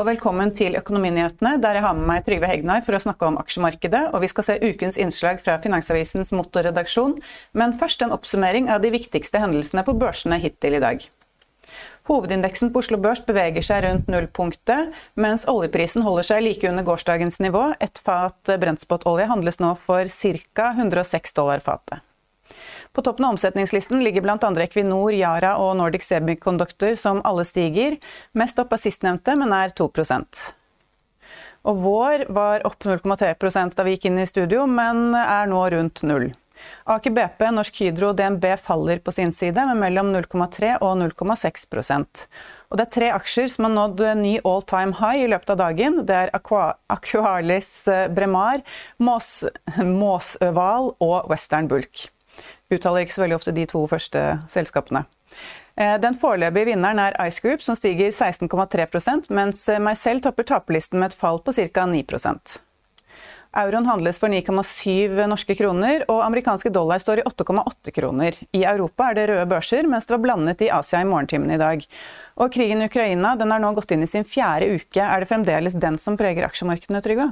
Og velkommen til Økonominyhetene, der jeg har med meg Trygve Hegnar for å snakke om aksjemarkedet. Og vi skal se ukens innslag fra Finansavisens motorredaksjon. Men først en oppsummering av de viktigste hendelsene på børsene hittil i dag. Hovedindeksen på Oslo Børs beveger seg rundt nullpunktet, mens oljeprisen holder seg like under gårsdagens nivå. Et fat brentspot-olje handles nå for ca. 106 dollar fatet. På toppen av omsetningslisten ligger bl.a. Equinor, Yara og Nordic Semiconductor, som alle stiger. Mest opp av sistnevnte, men er 2% Og Vår var opp 0,3% da vi gikk inn i studio, men er nå rundt null. Aker BP, Norsk Hydro og DNB faller på sin side med mellom 0,3 og 0,6 og Det er tre aksjer som har nådd ny all time high i løpet av dagen. Det er Aqualis Bremar, Måsøval og Western Bulk uttaler ikke så veldig ofte de to første selskapene. Eh, den foreløpige vinneren er Ice Group, som stiger 16,3% mens Marcel topper taperlisten med et fall på ca. 9% Euroen handles for 9,7 norske kroner, og amerikanske dollar står i 8,8 kroner. I Europa er det røde børser, mens det var blandet i Asia i morgentimene i dag. Og krigen i Ukraina den har nå gått inn i sin fjerde uke. Er det fremdeles den som preger aksjemarkedene, Trygve?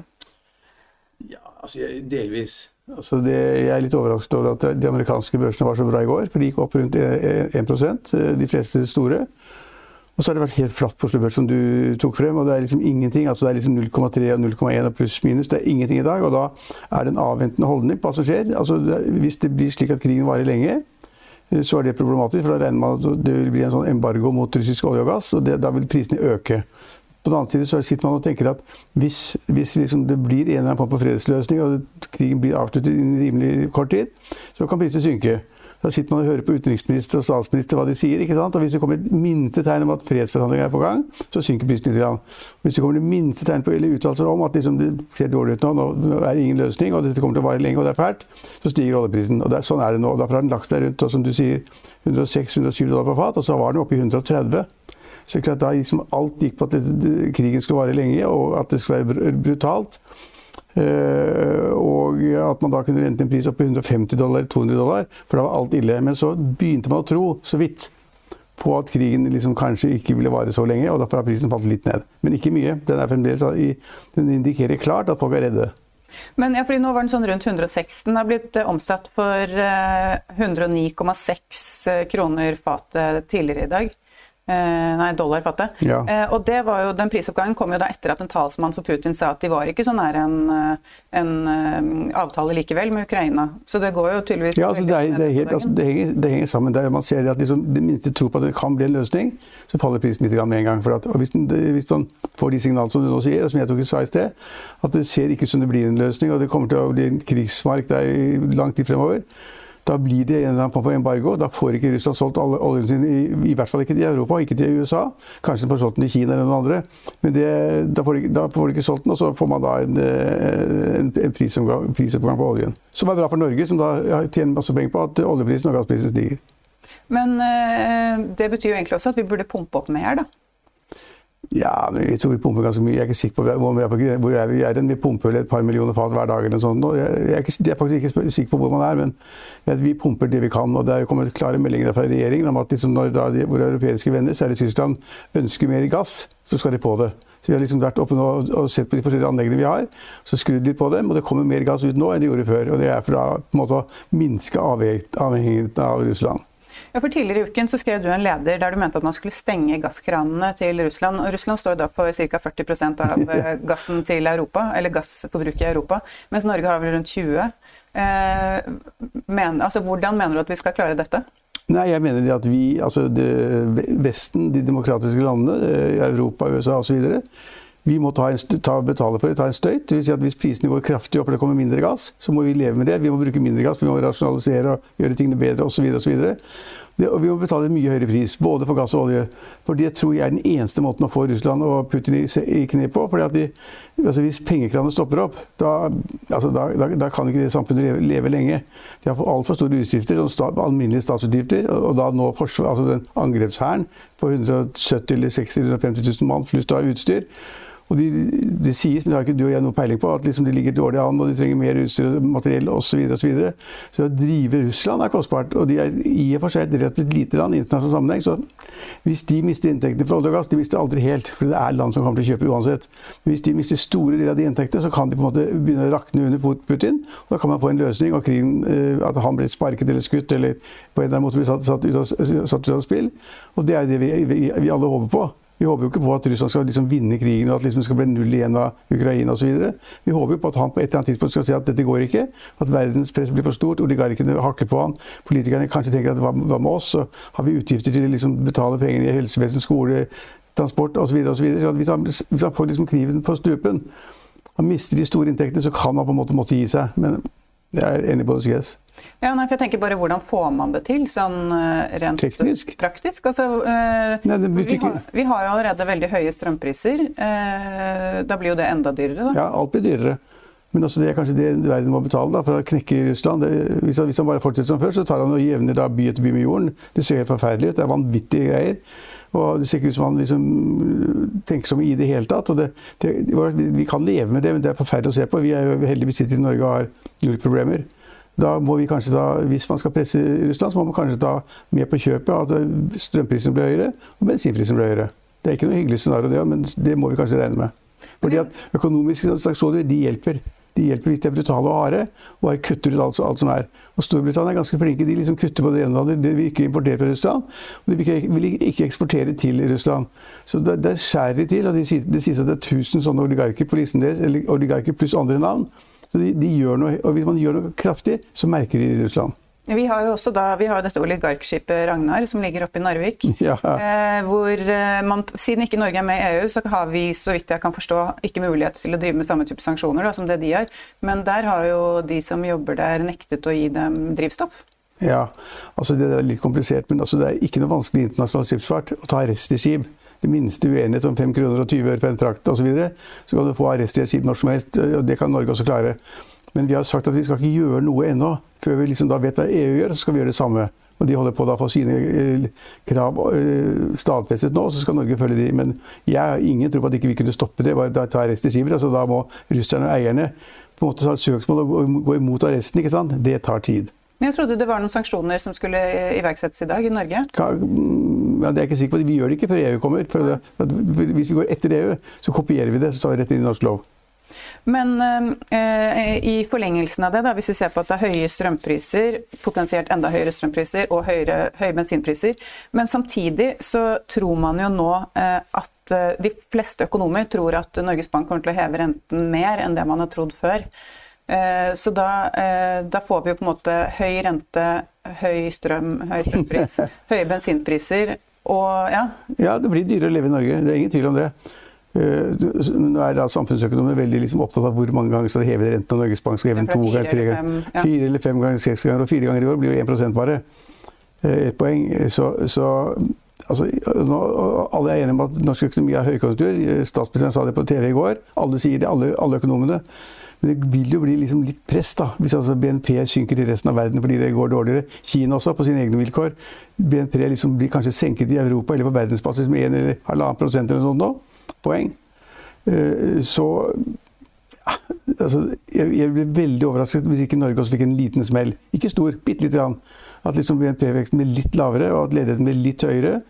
Ja, altså delvis. Altså det, jeg er litt overrasket over at de amerikanske børsene var så bra i går. For de gikk opp rundt 1 eh, de fleste store. Og så har det vært helt flatt på Oslo Børs, som du tok frem. Og det er liksom ingenting. altså Det er liksom 0,3 og 0,1 og pluss minus. Det er ingenting i dag. Og da er det en avventende holdning på hva som skjer. Altså hvis det blir slik at krigen varer lenge, eh, så er det problematisk. For da regner man at det vil bli en sånn embargo mot russisk olje og gass, og det, da vil prisene øke. På den annen side så sitter man og tenker at hvis, hvis liksom det blir en eller annen form for fredsløsning, og krigen blir avsluttet i en rimelig kort tid, så kan prisene synke. Da sitter man og hører på utenriksminister og statsminister hva de sier. ikke sant? Og Hvis det kommer et minste tegn om at fredsforhandlinger er på gang, så synker prisen litt. Hvis det kommer det minste tegn på eller uttalelser om at liksom det ser dårlig ut nå, nå er det ingen løsning, og dette kommer til å vare lenge og det er fælt, så stiger oljeprisen. Og det, Sånn er det nå. Derfor har den lagt seg rundt som du sier, 106-107 dollar på fat, og så var den oppe i 130. Så klart, da liksom alt gikk på at det, krigen skulle vare lenge, og at det skulle være brutalt. Uh, og at man da kunne vente en pris opp på 150 dollar, 200 dollar, for da var alt ille. Men så begynte man å tro, så vidt, på at krigen liksom kanskje ikke ville vare så lenge, og derfor har prisen falt litt ned. Men ikke mye. Den, er fremdeles, den indikerer klart at folk er redde. Men ja, fordi Nå var den sånn rundt 106. Den har blitt eh, omsatt for 109,6 eh, kroner fatet tidligere i dag. Eh, nei, dollar fattet. Ja. Eh, og det var jo, Den prisoppgangen kom jo da etter at en talsmann for Putin sa at de var ikke så nær en, eh, en avtale likevel med Ukraina. Så det går jo tydeligvis Ja, altså, det, er, det, er helt, altså, det, henger, det, henger, sammen. Der man ser at liksom, det minste tror på at det kan bli en løsning, så faller prisen litt med en gang. At, og hvis, hvis, man får de signalene som du nå sier, og som jeg tok sa i sted, at det ser ikke ut som det blir en løsning, og det kommer til å bli en krigsmark der i lang tid fremover, da blir det en eller annen på embargo. Da får ikke Russland solgt oljen sin, i, i, hvert fall ikke til Europa, ikke til USA. Kanskje de får solgt den til Kina eller noen andre. Men det, da, får de, da, får de, ikke solgt den, og så får man da en, eh, en, en prisoppgang på oljen. Som er bra for Norge, som da tjener masse penger på at oljeprisen og gassprisen stiger. Men øh, det betyr jo egentlig også at vi burde pumpe opp mer, da? Ja, men jeg tror vi pumper ganske mye. Jeg er ikke sikker på hvor vi er, på, hvor er vi er. Vi pumper et par millioner fat hver dag. eller sånt. Jeg, jeg, er ikke, jeg, er faktisk ikke sikker på hvor man er, men vi pumper det vi kan. og Det er kommet klare meldinger fra regjeringen om at liksom når da de, våre europeiske venner, særlig Tyskland, ønsker mer gass, så skal de på det. Så Vi har liksom vært oppe nå og sett på de forskjellige anleggene vi har, så skrudd litt på dem, og det kommer mer gass ut nå enn det gjorde før. og Det er for å minske avhengigheten av Russland. Ja, for Tidligere i uken så skrev du en leder der du mente at man skulle stenge gasskranene til Russland. og Russland står da for ca. 40% av eh, gassen til Europa, eller gassforbruket i Europa, mens Norge har vel rundt 20 eh, men, altså, Hvordan mener du at vi skal klare dette? Nei, jeg mener at vi, altså det, Vesten, de demokratiske landene, eh, Europa, USA osv. Vi må ta en, ta, betale for det, ta en støyt. Det vil si at Hvis prisene går kraftig opp og det kommer mindre gass, så må vi leve med det. Vi må bruke mindre gass, vi må rasjonalisere og gjøre tingene bedre osv. Det, og vi må betale en mye høyere pris, både for gass og olje. For det tror jeg er den eneste måten å få Russland og Putin i, i kne på. fordi at de, altså Hvis pengekranene stopper opp, da, altså da, da, da, kan ikke det samfunnet leve, leve lenge. De har altfor store utgifter, sånn alminnelige statsutgifter. Og, og da nå altså den angrepshæren på 170 eller 60 eller 150 000 mann pluss da utstyr og de, Det sies, men det har ikke du og jeg noe peiling på, at liksom de ligger dårlig an og de trenger mer utstyr og materiell osv. Så, så, videre. så å drive Russland er kostbart. Og de er i og for seg et relativt lite land i internasjonal sammenheng. Så hvis de mister inntektene fra olje og gass, de mister aldri helt, for det er land som kommer til å kjøpe uansett. Men hvis de mister store deler av de inntektene, så kan de på en måte begynne å rakne under Putin. og Da kan man få en løsning, og krigen, eh, at han blir sparket eller skutt eller på en eller annen måte blir satt, satt, satt, satt ut av spill. Og det er det vi, vi, vi alle håper på. Vi håper jo ikke på at Russland skal liksom vinne krigen og at liksom det skal bli null igjen av Ukraina osv. Vi håper jo på at han på et eller annet tidspunkt skal si at dette går ikke. At verdenspresset blir for stort, oligarkene hakker på han. Politikerne kanskje tenker at hva, hva med oss? Så har vi utgifter til å liksom betale penger i helsevesen, skole, transport osv. osv. Vi tar, han får liksom kniven på strupen og mister de store inntektene, så kan han på en måte måtte gi seg. Men jeg er enig på det, Suez. Ja, nei, for jeg tenker bare Hvordan får man det til sånn eh, rent Teknisk? praktisk? Altså, eh, nei, vi, har, vi, har, allerede veldig høye strømpriser. Eh, da blir jo det enda dyrere? da? Ja, alt blir dyrere. Men også det er kanskje det verden må betale da, for å knekke Russland. Det, hvis, han, hvis, han, bare fortsetter som før, så tar han og jevner da by etter by med jorden. Det ser helt forferdelig ut. Det er vanvittige greier. Og det ser ikke ut som han liksom tenker som i det hele tatt. Det, det, vi kan leve med det, men det er forferdelig å se på. Vi er jo heldigvis sitter i Norge og har null problemer. Da må vi kanskje da, Hvis man skal presse Russland, så må man kanskje ta med på kjøpet at strømprisen blir høyere og bensinprisen blir høyere. Det er ikke noe hyggelig scenario, det, men det må vi kanskje regne med. Fordi at Økonomiske sanksjoner de hjelper. De hjelper hvis de er brutale og harde, og bare kutter ut alt, alt, som er. Og Storbritannia er ganske flinke. De liksom kutter på det ene og det andre. De vil ikke importere fra Russland, og de vil ikke, eksportere til Russland. Så der, skjærer de til. og Det sies at det er 1000 sånne oligarker på listen deres, eller oligarker pluss andre navn. Så de, de gjør noe, og Hvis man gjør noe kraftig, så merker de det i Russland. Vi har jo også da, vi har dette oligarkskipet Ragnar som ligger oppe i Narvik. Ja. Eh, hvor eh, man, Siden ikke Norge er med i EU, så har vi så vidt jeg kan forstå, ikke mulighet til å drive med samme type sanksjoner da, som det de har. Men der har jo de som jobber der, nektet å gi dem drivstoff. Ja, altså det er litt komplisert, men altså det er ikke noe vanskelig internasjonal skipsfart å ta arrest i skip det minste uenighet om 5 kroner og 20 øre på en frakt osv., så, videre, så kan du få arrest i et skip når som helst. og Det kan Norge også klare. Men vi har sagt at vi skal ikke gjøre noe ennå. Før vi liksom da vet hva EU gjør, så skal vi gjøre det samme. Og de holder på da få sine eh, krav eh, stadfestet nå, så skal Norge følge de. Men jeg har ingen tro på at ikke vi kunne stoppe det. bare ta arrest i skiver, Altså, da må russerne og eierne på en måte ta et søksmål og gå imot arresten. ikke sant? Det tar tid. Men jeg trodde det var noen sanksjoner som skulle iverksettes i dag i Norge? Mm, ja, det er jeg ikke sikker på. Vi gjør det ikke før EU kommer. hvis vi går etter EU, så kopierer vi det. Så tar vi rett inn i norsk lov. Men eh, i forlengelsen av det, da, hvis vi ser på at det er høye strømpriser, potensielt enda høyere strømpriser og høyere, høye bensinpriser, men samtidig så tror man jo nå eh, at eh, de fleste økonomer tror at Norges Bank kommer til å heve renten mer enn det man har trodd før. Eh, så da, eh, da, får vi jo på en måte høy rente, høy strøm, høy strømpris, høye bensinpriser og ja. Ja, det blir dyrere å leve i Norge. Det er ingen tvil om det. Eh, nå er da Samfunnsøkonomene veldig liksom opptatt av hvor mange ganger skal de heve renten. og Norges Bank skal heve den to ganger, tre ganger, ja. fire eller fem ganger, seks ganger. Og fire ganger i år blir jo 1 bare. Ett poeng. Så, så altså, nå, alle er enige om at norsk økonomi er høykonjunktur. Statsministeren sa det på TV i går. Alle sier det, alle, alle økonomene. Men det vil jo bli liksom litt press da, hvis altså BNP synker i resten av verden fordi det går dårligere. Kina også, på sine egne vilkår. BNP liksom blir kanskje senket i Europa eller på verdensbasis med 1 eller 1,5 prosent eller noe sånt. Poeng. Eh, så altså, jeg, blir veldig overrasket hvis ikke Norge også fikk en liten smell. Ikke stor, bitte lite grann. At liksom BNP-veksten blir litt lavere, og at ledigheten blir litt høyere.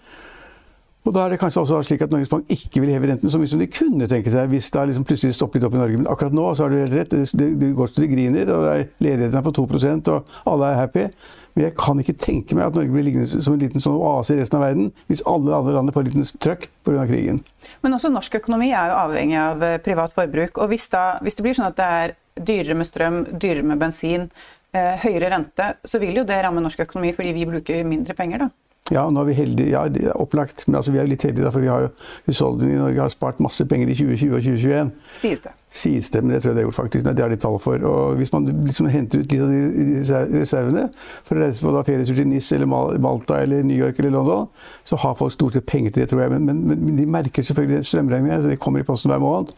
Og da er det kanskje også slik at Norges Bank ikke vil heve renten så mye som de kunne tenke seg hvis det liksom plutselig stopper litt opp i Norge. Men akkurat nå så har du helt rett. Det går så det griner, og ledigheten er på 2% og alle er happy. Men jeg kan ikke tenke meg at Norge blir liggende som en liten sånn oase i resten av verden hvis alle andre land får en liten trøkk pga. krigen. Men også norsk økonomi er jo avhengig av eh, privat forbruk. Og hvis, da, hvis det blir sånn at det er dyrere med strøm, dyrere med bensin, eh, høyere rente, så vil jo det ramme norsk økonomi fordi vi bruker mindre penger, da. Ja, nå er vi heldige. Ja, det er opplagt. Men altså, vi er jo litt heldige, for vi har jo husholdningene i Norge har spart masse penger i 2020 og 2021. Sies det. Sies det, men det tror jeg det er gjort, faktisk. Nei, Det har de tall for. Og hvis man liksom henter ut litt av de reservene for å reise på da ferietur til NIS eller Malta eller New York eller London, så har folk stort sett penger til det, tror jeg. Men, men, men de merker selvfølgelig strømregningene. Det kommer i posten hver måned.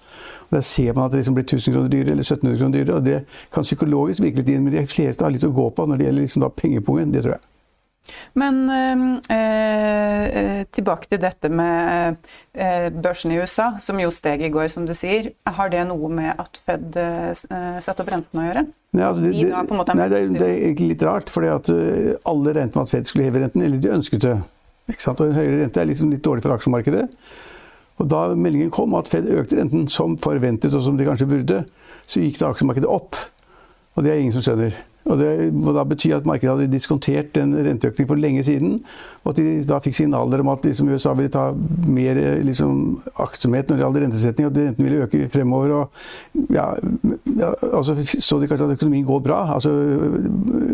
Og Der ser man at det liksom blir 1000 kroner dyrere eller 1700 kroner dyrere. Og det kan psykologisk virke litt inn, men de fleste har litt å gå på når det gjelder liksom da pengepungen. Det tror jeg. Men eh, eh, tilbake til dette med eh, børsen i USA, som jo steg i går, som du sier. Har det noe med at Fed eh, satte opp rentene å gjøre? Nei, altså det, det, nei det, er, det, er, egentlig litt rart. For at alle regnet med at Fed skulle heve renten, eller de ønsket det. Og en høyere rente er liksom litt dårlig for aksjemarkedet. Og Da meldingen kom at Fed økte renten som forventet, og som de kanskje burde, så gikk det aksjemarkedet opp. Og det er ingen som skjønner. Og Det må da bety at markedet hadde diskontert en renteøkning for lenge siden. Og at de da fikk signaler om at liksom USA ville ta mer liksom, aktsomhet når det gjaldt rentesetning, og at renten ville øke fremover. og ja, ja, altså Så de kanskje at økonomien går bra. altså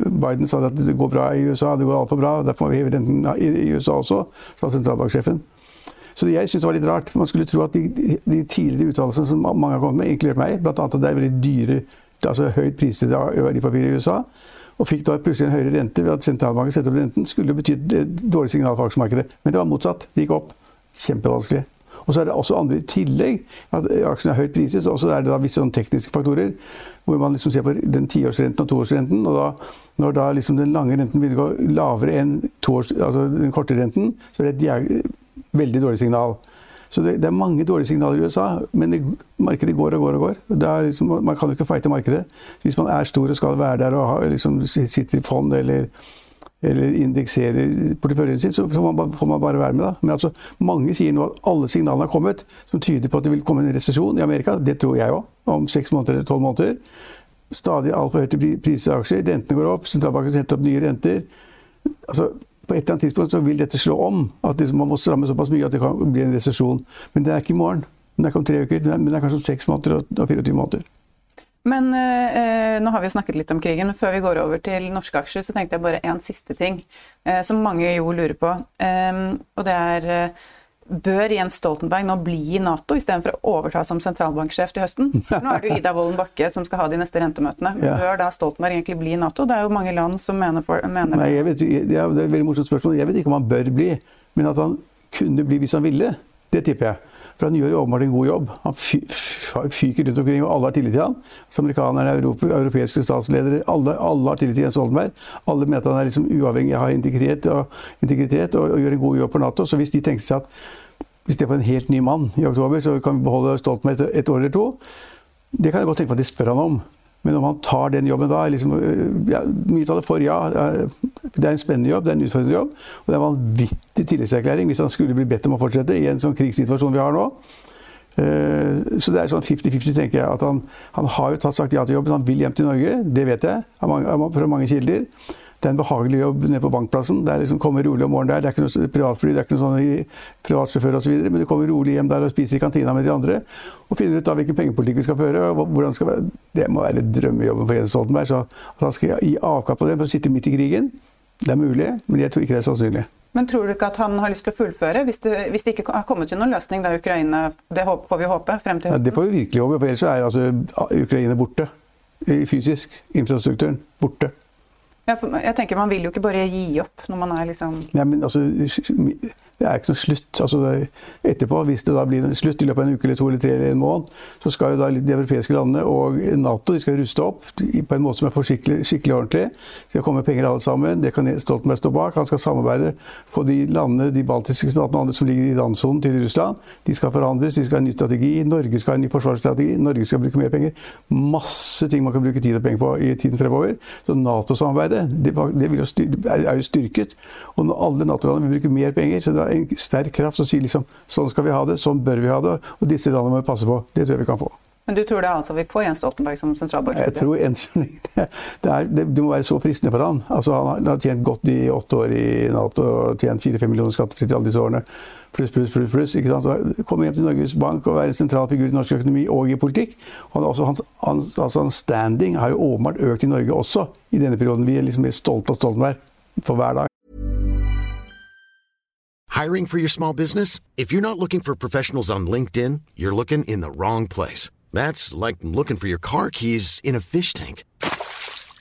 Biden sa at det går bra i USA, det går altfor bra. Derfor må vi heve renten i USA også, sa sentralbanksjefen. Så jeg syns det var litt rart. Man skulle tro at de, de tidligere uttalelsene som mange har kommet med, inkludert meg, bl.a. at det er veldig dyre altså høyt prisede verdipapirer i USA, og fikk da plutselig en høyere rente ved at sentralbanken setter opp renten, skulle bety et dårlig signal for aksjemarkedet. Men det var motsatt. Det gikk opp. Kjempevanskelig. Og så er det også andre i tillegg. at Aksjene er høyt priset. Og så er det da visse sånn tekniske faktorer hvor man liksom ser på den tiårsrenten og toårsrenten. Og da, når da liksom den lange renten begynner å gå lavere enn altså den korte renten, så er det et veldig dårlig signal. Så det, det, er mange dårlige signaler i USA, men det, markedet går og går og går. Liksom, man kan jo ikke fighte markedet. Hvis man er stor og skal være der og ha, liksom, sitter i fond eller, eller indekserer porteføljen sin, så får man, får man, bare være med. Da. Men altså, mange sier nå at alle signalene har kommet som tyder på at det vil komme en resesjon i Amerika. Det tror jeg òg, om seks måneder eller tolv måneder. Stadig altfor høyt priser aksjer, rentene går opp, sentralbanken setter opp nye renter. Altså, på et eller annet tidspunkt så vil dette slå om. At liksom man må stramme såpass mye at det kan bli en resesjon. Men det er ikke i morgen. Den er ikke om tre uker, men det er kanskje om seks måneder og 24 måneder. Men eh, nå har vi jo snakket litt om krigen. Før vi går over til norske aksjer, så tenkte jeg bare en siste ting eh, som mange jo lurer på. Eh, og det er eh, Bør Jens Stoltenberg nå bli i Nato istedenfor å overta som sentralbanksjef til høsten? For nå er det jo Ida Wolden Bakke som skal ha de neste rentemøtene. Bør da Stoltenberg egentlig bli i Nato? Det er jo mange land som mener, for, mener Nei, vet, ja, Det er et veldig morsomt spørsmål. Jeg vet ikke om han bør bli, men at han kunne bli hvis han ville, det tipper jeg. For han gjør åpenbart en god jobb. Han fyker rundt omkring, og alle har tillit til han. Så amerikanerne, Europa, europeiske statsledere, alle, alle, har tillit til Jens Stoltenberg. Alle mener at han er liksom uavhengig, har integritet, og, integritet og, og, gjør en god jobb for Nato. Så hvis de tenker seg at hvis det får en helt ny mann i oktober, så kan vi beholde Stoltenberg et, et år eller to, det kan jeg godt tenke meg at de spør han om. Men om han tar den jobben da liksom, ja, Mye taler for ja. Det er en spennende jobb, det er en utfordrende jobb. Og det er en vanvittig tillitserklæring hvis han skulle bli bedt om å fortsette i en sånn krigssituasjon vi har nå. Eh, så det er sånn 50-50, tenker jeg. at han, han, har jo tatt sagt ja til jobben, han vil hjem til Norge. Det vet jeg fra mange kilder. Det er en behagelig jobb nede på bankplassen. Det er liksom komme rolig om morgenen der. Det er ikke noe privatfly, det er ikke noe sånn privatsjåfør osv. Men du kommer rolig hjem der og spiser i kantina med de andre. Og finner ut da hvilken pengepolitikk vi skal føre. og hvordan skal være. Det må være drømmejobben for Jens Stoltenberg. Så at han skal gi avkall på det for å sitte midt i krigen, det er mulig, men jeg tror ikke det er sannsynlig. Men tror du ikke at han har lyst til å fullføre, hvis det, hvis det ikke har kommet til noen løsning da Ukraina Det får vi håpe frem til høsten? Ja, det får vi virkelig håpe, for ellers er altså Ukraina borte. Fysisk. Infrastrukturen borte. Ja, jeg tenker Man vil jo ikke bare gi opp når man er liksom Nei, men altså, Det er ikke noe slutt. Altså, etterpå, hvis det da blir slutt i løpet av en uke eller to eller tre eller en måned, så skal jo da de europeiske landene og Nato de skal ruste opp på en måte som er skikkelig, skikkelig ordentlig. Det skal komme penger alle sammen. Det kan Stoltenberg stå bak. Han skal samarbeide for de landene, de baltiske statene og andre som ligger i randsonen til Russland. De skal forandres, de skal ha en ny strategi. Norge skal ha en ny forsvarsstrategi. Norge skal bruke mer penger. Masse ting man kan bruke tid og penger på i tiden fremover. Så Nato-samarbeidet det. Det, det jo styr, er, jo styrket. Og når alle Nato-landene vil bruke mer penger, så det er en sterk kraft som sier liksom sånn skal vi ha det, sånn bør vi ha det, og disse landene må vi passe på. Det tror jeg vi kan få. Men du tror det er altså vi får Jens Stoltenberg som sentralbank? Jeg tror enn så lenge det, det, det, må være så fristende for han. Altså, han har tjent godt i åtte år i Nato tjent 4-5 millioner skattefritt i alle disse årene. Pluss, pluss, pluss. pluss, ikke sant? Komme hjem til Norges Bank og være en sentral figur i norsk økonomi og i politikk. Og også hans, hans, altså, hans standing har jo åpenbart økt i Norge også i denne perioden. Vi er liksom mer stolte av Stoltenberg for hver dag. Hiring for your small business? If you're not looking for professionals on LinkedIn, you're looking in the wrong place. That's like looking for your car keys in a fish tank.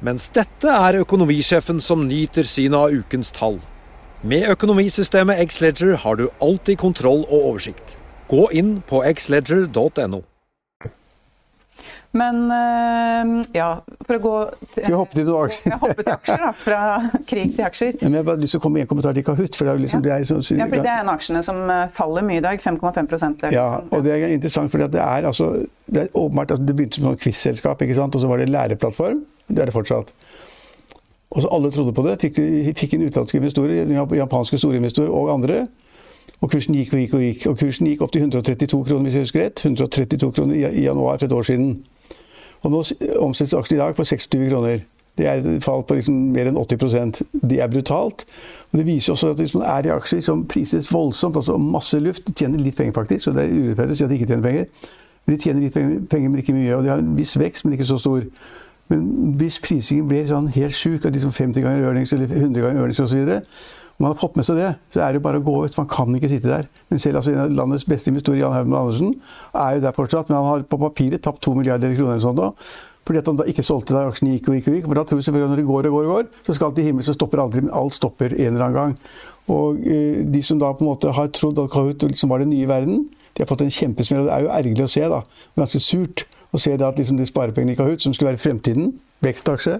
Mens dette er økonomisjefen som nyter synet av ukens tall. Med økonomisystemet Xledger har du alltid kontroll og oversikt. Gå inn på xledger.no. Men eh, ja, for å gå til, vi hoppe til noen aksjer? hoppe til aksjer, da. Fra krig til aksjer. Ja, men jeg har bare lyst til å komme med en kommentar til Kahoot. For det er, liksom, ja. det er, så, ja, fordi det er en av aksjene som eh, faller mye i dag. 5,5 Ja, og det er interessant for det er altså Det er åpenbart at det begynte som et quiz-selskap, og så var det læreplattform. Det er det fortsatt. Og så alle trodde på det. Fikk, fikk en utenlandske investorer, japanske storinvestorer og andre. Og kursen gikk og gikk og gikk. Og kursen gikk opp til 132 kroner, hvis jeg husker rett. 132 kroner i januar for et år siden. Og nå omsettes aksjen i dag for 26 kroner. Det er et fall på liksom mer enn 80% Det er brutalt. Og Det viser også at hvis man er i aksjer som prises voldsomt, altså masse luft tjener litt penger, faktisk, så det er urettferdig å si at de ikke tjener penger. Men de tjener litt penger, men ikke mye. Og de har en viss vekst, men ikke så stor. Men hvis prisingen blir sånn helt sjuk, av de som 50 ganger ørnings eller 100 ganger ørnings osv., om man har fått med seg det, så er det bare å gå ut. Man kan ikke sitte der. Men selv altså, en av landets beste investorer, Jan Haugen Andersen, er jo der fortsatt. Men han har på papiret tapt 2 milliarder kroner eller sånt da, Fordi at han da ikke solgte da aksjene gikk og gikk og gikk. For da tror du selvfølgelig at når det går og går og går, så skal alt til himmelen, så stopper aldri. Men alt stopper en eller annen gang. Og eh, de som da på en måte har trodd at Kahoot liksom var den nye verden, de har fått en kjempesmell. Og det er jo ergerlig å se, da. Ganske surt å ser det at liksom de sparepengene i Kahoot, som skulle være fremtiden, vekstaksje,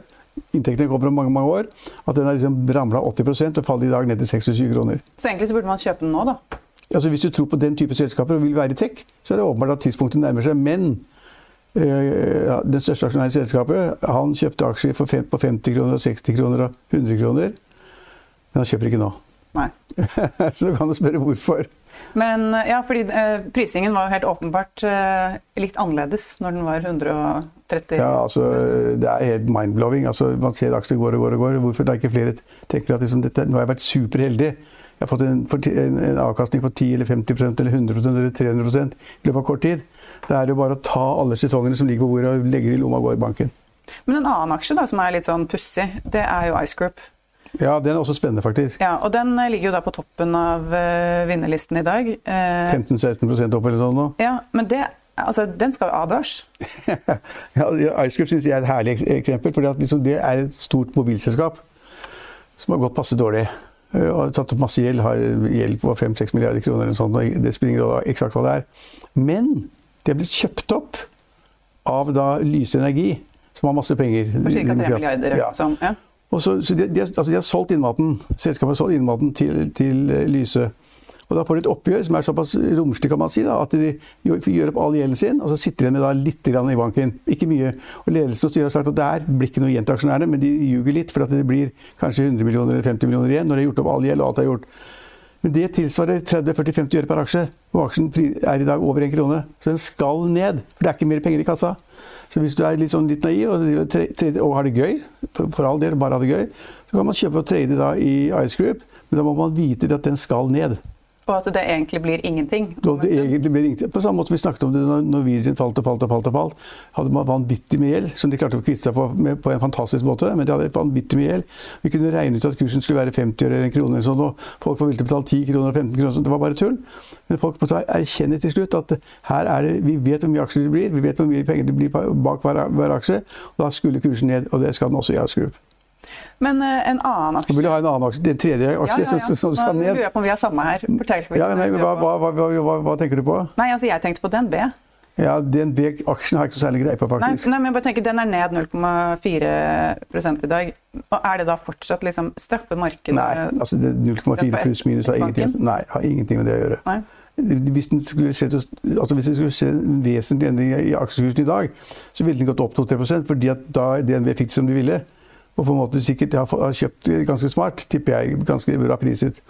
inntektene kommer om mange mange år, at den har liksom ramla 80 og faller i dag ned til 26 kroner. Så egentlig så burde man kjøpe den nå, da? Altså Hvis du tror på den type selskaper og vil være i tech, så er det åpenbart at tidspunktet nærmer seg. Men øh, den største aksjonæren i selskapet han kjøpte aksjer på 50 kroner og 60 kroner og 100 kroner. Men han kjøper ikke nå. Nei. så kan du spørre hvorfor. Men ja, fordi eh, prisingen var jo helt åpenbart eh, litt annerledes når den var 130 Ja, altså det er helt mind-blowing. Altså, man ser aksjer går og går og går. Hvorfor det er ikke flere tenker at liksom, dette, nå har jeg vært superheldig. Jeg har fått en, en, en avkastning på 10 eller 50% eller 100 eller 300 i løpet av kort tid. Det er jo bare å ta alle setongene som ligger på bordet og legge det i lomma og gå i banken. Men en annen aksje da, som er litt sånn pussig, det er jo Ice Group. Ja, den er også spennende, faktisk. Ja, Og den eh, ligger jo da på toppen av uh, vinnerlisten i dag. Uh, 15-16 opp eller sånn nå. Ja, men det, altså, den skal jo av børs. ja, Ice Group syns jeg er et herlig eksempel. For liksom, det er et stort mobilselskap som har gått passe dårlig. Og har tatt opp masse gjeld, har gjeld på 5-6 milliarder kroner eller sånt, og det spiller ingen rolle eksakt hva det er. Men det er blitt kjøpt opp av da Lyse Energi, som har masse penger. For ca. 3 milliarder. Ja. Sånn, ja. Så, så de, de, altså de, har solgt innmaten, Selskapet har solgt innmaten til, til eh, Lyse. Og Da får de et oppgjør som er såpass romslig kan man si, da, at de gjør opp all gjelden sin, og så sitter de med da litt i banken. Ikke mye. Og Ledelsen og styret har sagt at der blir ikke noe igjen til aksjonærene, men de ljuger litt, for at det blir kanskje 100 millioner eller 50 millioner igjen når de har gjort opp all gjeld og alt er gjort. Men det tilsvarer 30-40-50 øre per aksje, og aksjen er i dag over én krone. Så den skal ned, for det er ikke mer penger i kassa. Så hvis du er litt, sånn litt naiv og, og, har det gøy, for all del bare ha det gøy, så kan man kjøpe og trade da i Ice Group, men da må man vite at den skal ned. Og at det egentlig blir ingenting. Og det egentlig blir ingenting. På samme måte vi snakket om det når Norwegian falt og falt og falt. og falt, Hadde man vanvittig med gjeld, som de klarte å kvitte seg på, med, på en fantastisk måte. Men de hadde vanvittig med gjeld. Vi kunne regne ut at kursen skulle være 50 øre eller en krone, eller sånn, og folk var villige til å betale 10 kroner og 15 kroner. Sånn. Det var bare tull. Men folk måtte erkjenne til slutt at her er det, vi vet hvor mye aksjer det blir, vi vet hvor mye penger det blir bak hver, hver aksje. og Da skulle kursen ned, og det skal den også i Group. Men uh, en annen aksje Du vil ha en annen aksje, Den tredje aksje ja, ja, ja. som, skal ned? Nå lurer jeg på om vi har samme her. Fortell. Ja, nei, hva, hva, hva, hva, tenker du på? Nei, altså Jeg tenkte på DNB. Ja, DNB-aksjen har jeg ikke så særlig greie på, faktisk. Nei, nei, men jeg bare tenker Den er ned 0,4 i dag. Og Er det da fortsatt liksom straffemarkedet Nei, altså 0,4 pluss minus har ingenting, nei, har ingenting med det å gjøre. Nei. Hvis den skulle se, altså hvis den skulle se en vesentlig endring i aksjekursen i dag, så ville den gått opp 2-3 fordi at da DNB fikk det som de ville og på en måte sikkert har kjøpt ganske smart, tipper jeg. Ganske bra priset.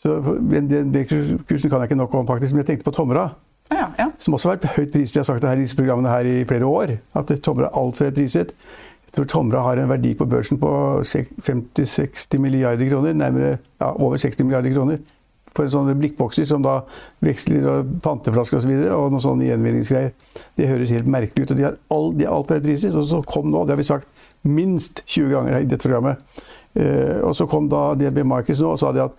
Så Den kursen kan jeg ikke nok om, faktisk, men jeg tenkte på Tomra. Ja, ja. Som også har vært høyt priset. Jeg har sagt det her i disse programmene her i flere år. At Tomra er altfor høyt priset. Jeg tror Tomra har en verdi på børsen på 50-60 milliarder kroner. Nærmere ja, over 60 milliarder kroner. For en sånn blikkbokser som da veksler panteflasker osv. Og, så videre, og noen sånne gjenvinningsgreier. Det høres helt merkelig ut. og De, har all, de er altfor høyt. Og så kom nå, det har vi sagt minst 20 ganger i dette programmet. Eh, og så kom da DNB Markets nå og sa de at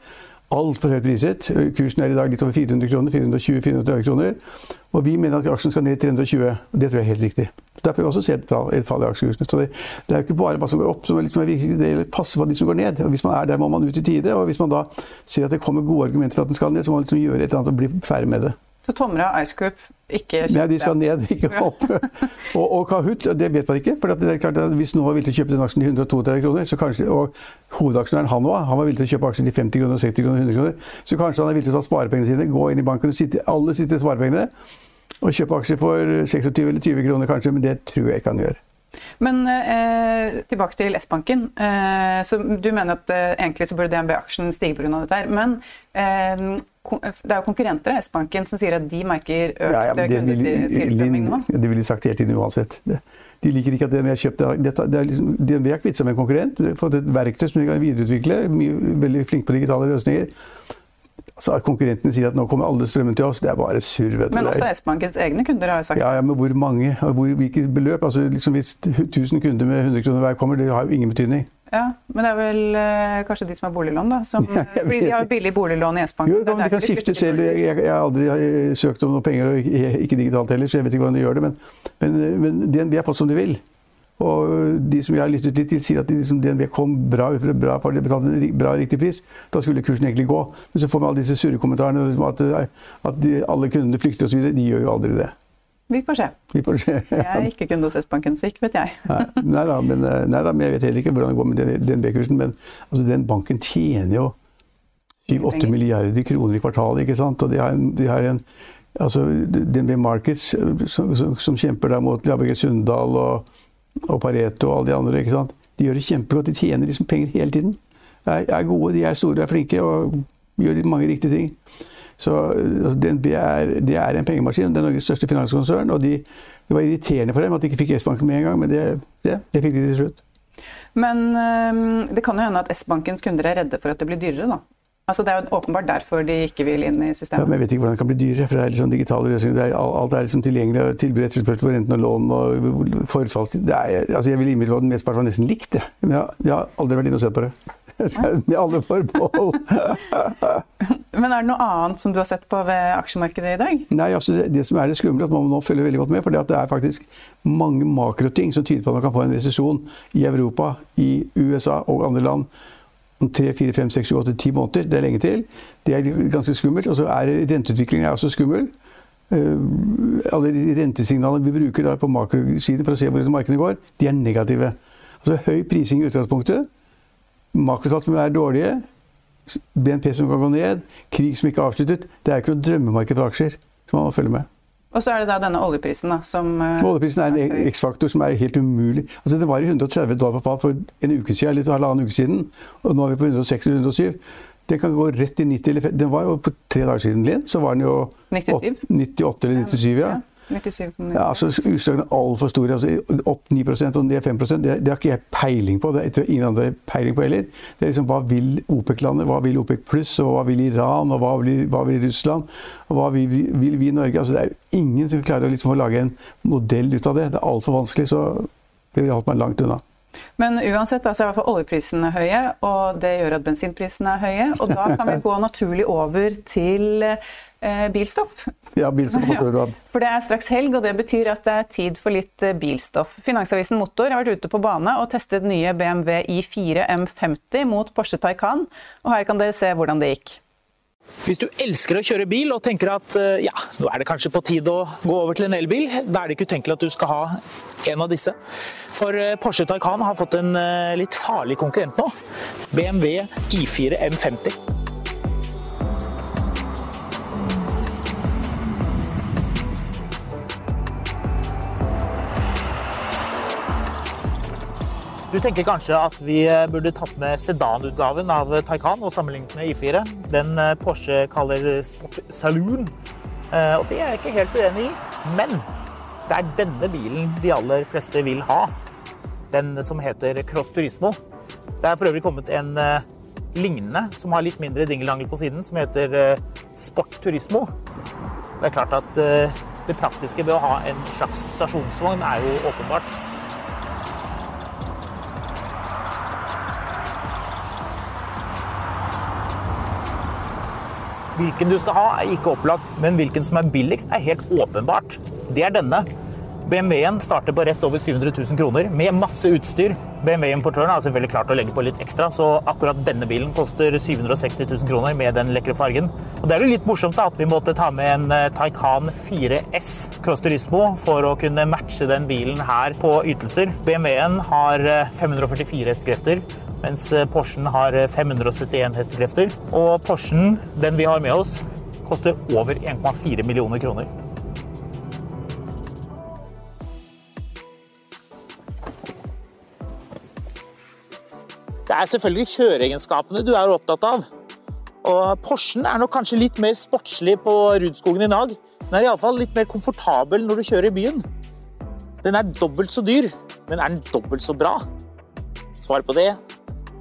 altfor høyt priset. Kursen er i dag litt over 400 kroner. 420-430 kroner. Og vi mener at aksjen skal ned til 320. og Det tror jeg er helt riktig. Derfor har vi også sett et fall i aksjekursene. Så det, det, er jo ikke bare hva som går opp som liksom det passe på de som går ned. Og Hvis man er der, må man ut i tide. Og hvis man da ser at det kommer gode argumenter for at den skal ned, så må man liksom gjøre et eller annet og bli ferdig med det. Så Tomra Ice Group ikke Nei, de skal ned, ikke opp. og, og Kahoot, det vet man ikke. for det er klart at Hvis noen var villig til å kjøpe den aksjen til 132 kroner, så kanskje, og hovedaksjonæren han òg, han var villig til å kjøpe aksjen til 50 kroner, 60 kroner, 100 kroner, så kanskje han er villig til å ta sparepengene sine, gå inn i banken og sitte, alle sitter i sparepengene, og kjøpe aksjer for 26 eller 20 kroner kanskje, men det tror jeg ikke han gjør. Men eh, tilbake til S-banken. Eh, så Du mener at eh, egentlig så burde DNB-aksjen stige pga. dette. her, Men eh, det er jo konkurrenter av S-banken som sier at de merker økt ja, ja, kundetilstrømming nå. Det ville de sagt hele tiden uansett. De liker ikke at DNB har kjøpt det. det liksom, DNB har kvittet seg med en konkurrent, fått et verktøy som de kan videreutvikle. Mye, veldig flinke på digitale løsninger. Så Konkurrentene sier at nå kommer alle strømmen til oss, det er bare surr. Men også S-bankens egne kunder har jo sagt Ja, ja men hvor mange? Hvor, hvilke beløp? Altså liksom Hvis 1000 kunder med 100 kroner hver kommer, det har jo ingen betydning. Ja, Men det er vel eh, kanskje de som har boliglån, da? Som, ja, fordi de har billig boliglån i S-banken. Jo, men De kan skifte selv. Jeg, jeg, har aldri eh, søkt om noe penger, og ikke digitalt heller, så jeg vet ikke hvordan de gjør det. Men, men, men DNB har fått som de vil. Og de som jeg har lyttet litt til, sier at de, liksom, DNB kom bra ut, bra, betalte en bra riktig pris. Da skulle kursen egentlig gå. Men så får vi alle disse surrekommentarene liksom, at, at de, alle kundene flykter osv. De gjør jo aldri det. Vi får se. Vi får se. Ja. Jeg er ikke kunde hos S-banken, så ikke vet jeg. nei, da, men, eh, nei da, men jeg vet heller ikke hvordan det går med DNB-kursen. Men altså, den banken tjener jo 7-8 milliarder kroner i kvartalet, ikke sant. Og de har en, de har en altså, DNB Markets eh, som, som, som kjemper der mot Labeke Sundal og, og, Pareto og alle de andre. ikke sant? De gjør det kjempegodt. De tjener liksom penger hele tiden. De er, er gode, de er store, de er flinke og gjør mange riktige ting. Så altså, DNB er, det er en pengemaskin. Det er Norges største finanskonsern. og de, Det var irriterende for dem at de ikke fikk S-banken med en gang, men det, det, det fikk de til slutt. Men øh, det kan jo hende at S-bankens kunder er redde for at det blir dyrere, da? Altså Det er jo åpenbart derfor de ikke vil inn i systemet. Ja, men Jeg vet ikke hvordan det kan bli dyrere. for det er liksom digitale løsninger. Er, alt er liksom tilgjengelig. og Tilbud etterspørsel på renten og lån og forfall. Det er, altså jeg vil innbille meg at det var nesten likt, det. Men jeg, jeg har aldri vært inne og sett på det. Med alle forbehold. Men er det noe annet som du har sett på ved aksjemarkedet i dag? Nei, altså det, det som er det skummelt, at man nå følger veldig godt med. For det er faktisk mange makroting som tyder på at man kan få en resesjon i Europa, i USA og andre land om tre, fire, fem, seks, sju, åtte, ti måneder. Det er lenge til. Det er ganske skummelt. Og så er renteutviklingen også skummel. Uh, alle rentesignalene vi bruker på makrosiden for å se hvor markedene går, de er negative. Altså høy prising i utgangspunktet. Makrotall som er dårlige. BNP som kan gå ned, krig som ikke er avsluttet. Det er ikke noe drømmemarked for aksjer som man må følge med. Og så er det da denne oljeprisen, da, som uh, Oljeprisen er en X-faktor som er helt umulig. Altså Det var i 130 dollar på fat for en uke siden, eller halvannen uke siden, og nå er vi på 106 eller 107. Den kan gå rett i 90 eller Den var jo på tre dager siden, Linn, så var den jo 97. 98 eller 97, ja. 97,9. Ja, altså Utslagene er altfor store. Altså, opp 9 og ned 5 det, det har ikke jeg peiling på. Det tror jeg ingen andre peiling på heller. Det er liksom Hva vil OPEC-landet? Hva vil OPEC pluss? Og hva vil Iran? Og hva vil, hva vil Russland? Og hva vil, vil vi i Norge? Altså, det er jo ingen som klarer liksom, å lage en modell ut av det. Det er altfor vanskelig, så det ville holdt meg langt unna. Men uansett altså, er i hvert fall oljeprisene høye, og det gjør at bensinprisene er høye. Og da kan vi gå naturlig over til eh, bilstoff. Ja, bilstoff også, ja. For det er straks helg, og det betyr at det er tid for litt eh, bilstoff. Finansavisen Motor har vært ute på bane og testet nye BMW i4 M50 mot Porsche Taycan, og her kan dere se hvordan det gikk. Hvis du elsker å kjøre bil og tenker at eh, ja, nå er det kanskje på tide å gå over til en elbil, da er det ikke utenkelig at du skal ha en av disse. For Porsche Taycan har fått en litt farlig konkurrent nå. BMW I4 M50. Du tenker kanskje at vi eh, burde tatt med sedanutgaven av Taycan og sammenlignet med I4. Den eh, Porsche kaller Saloon. Eh, og det er jeg ikke helt uenig i. Men det er denne bilen de aller fleste vil ha. Den som heter Cross Turismo. Det er for øvrig kommet en lignende som har litt mindre dingelangel på siden, som heter Sport Turismo. Det er klart at det praktiske ved å ha en slags stasjonsvogn er jo åpenbart. Hvilken du skal ha, er ikke opplagt, men hvilken som er billigst, er helt åpenbart. Det er denne. BMW-en starter på rett over 700 000 kroner med masse utstyr. BMW-importøren har selvfølgelig klart å legge på litt ekstra, så akkurat denne bilen koster 760 000 kroner med den lekre fargen. Og Det er jo litt morsomt da, at vi måtte ta med en eh, Taycan 4S Cross Turismo for å kunne matche den bilen her på ytelser. BMW-en har 544 eh, hestekrefter, mens eh, Porschen har 571 eh, hestekrefter. Og Porschen, den vi har med oss, koster over 1,4 millioner kroner. Det er selvfølgelig kjøreegenskapene du er opptatt av. Og Porschen er nok kanskje litt mer sportslig på Rudskogen i dag. Den er iallfall litt mer komfortabel når du kjører i byen. Den er dobbelt så dyr, men er den dobbelt så bra? Svar på det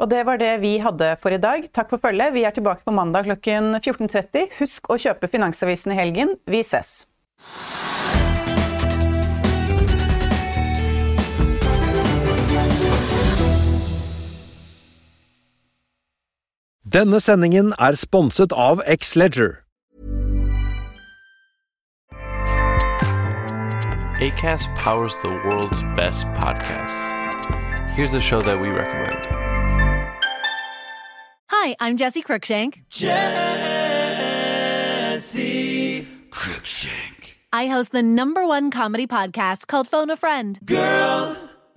Og det var det vi hadde for i dag. Takk for følget. Vi er tilbake på mandag klokken 14.30. Husk å kjøpe Finansavisen i helgen. Vi ses. Denne sendingen er sponset av X-Leger. ACAST powers the world's best podcasts. Here's a show that we recommend. Hi, I'm Jesse Cruikshank. Jesse Cruikshank. I host the number one comedy podcast called Phone a Friend. Girl,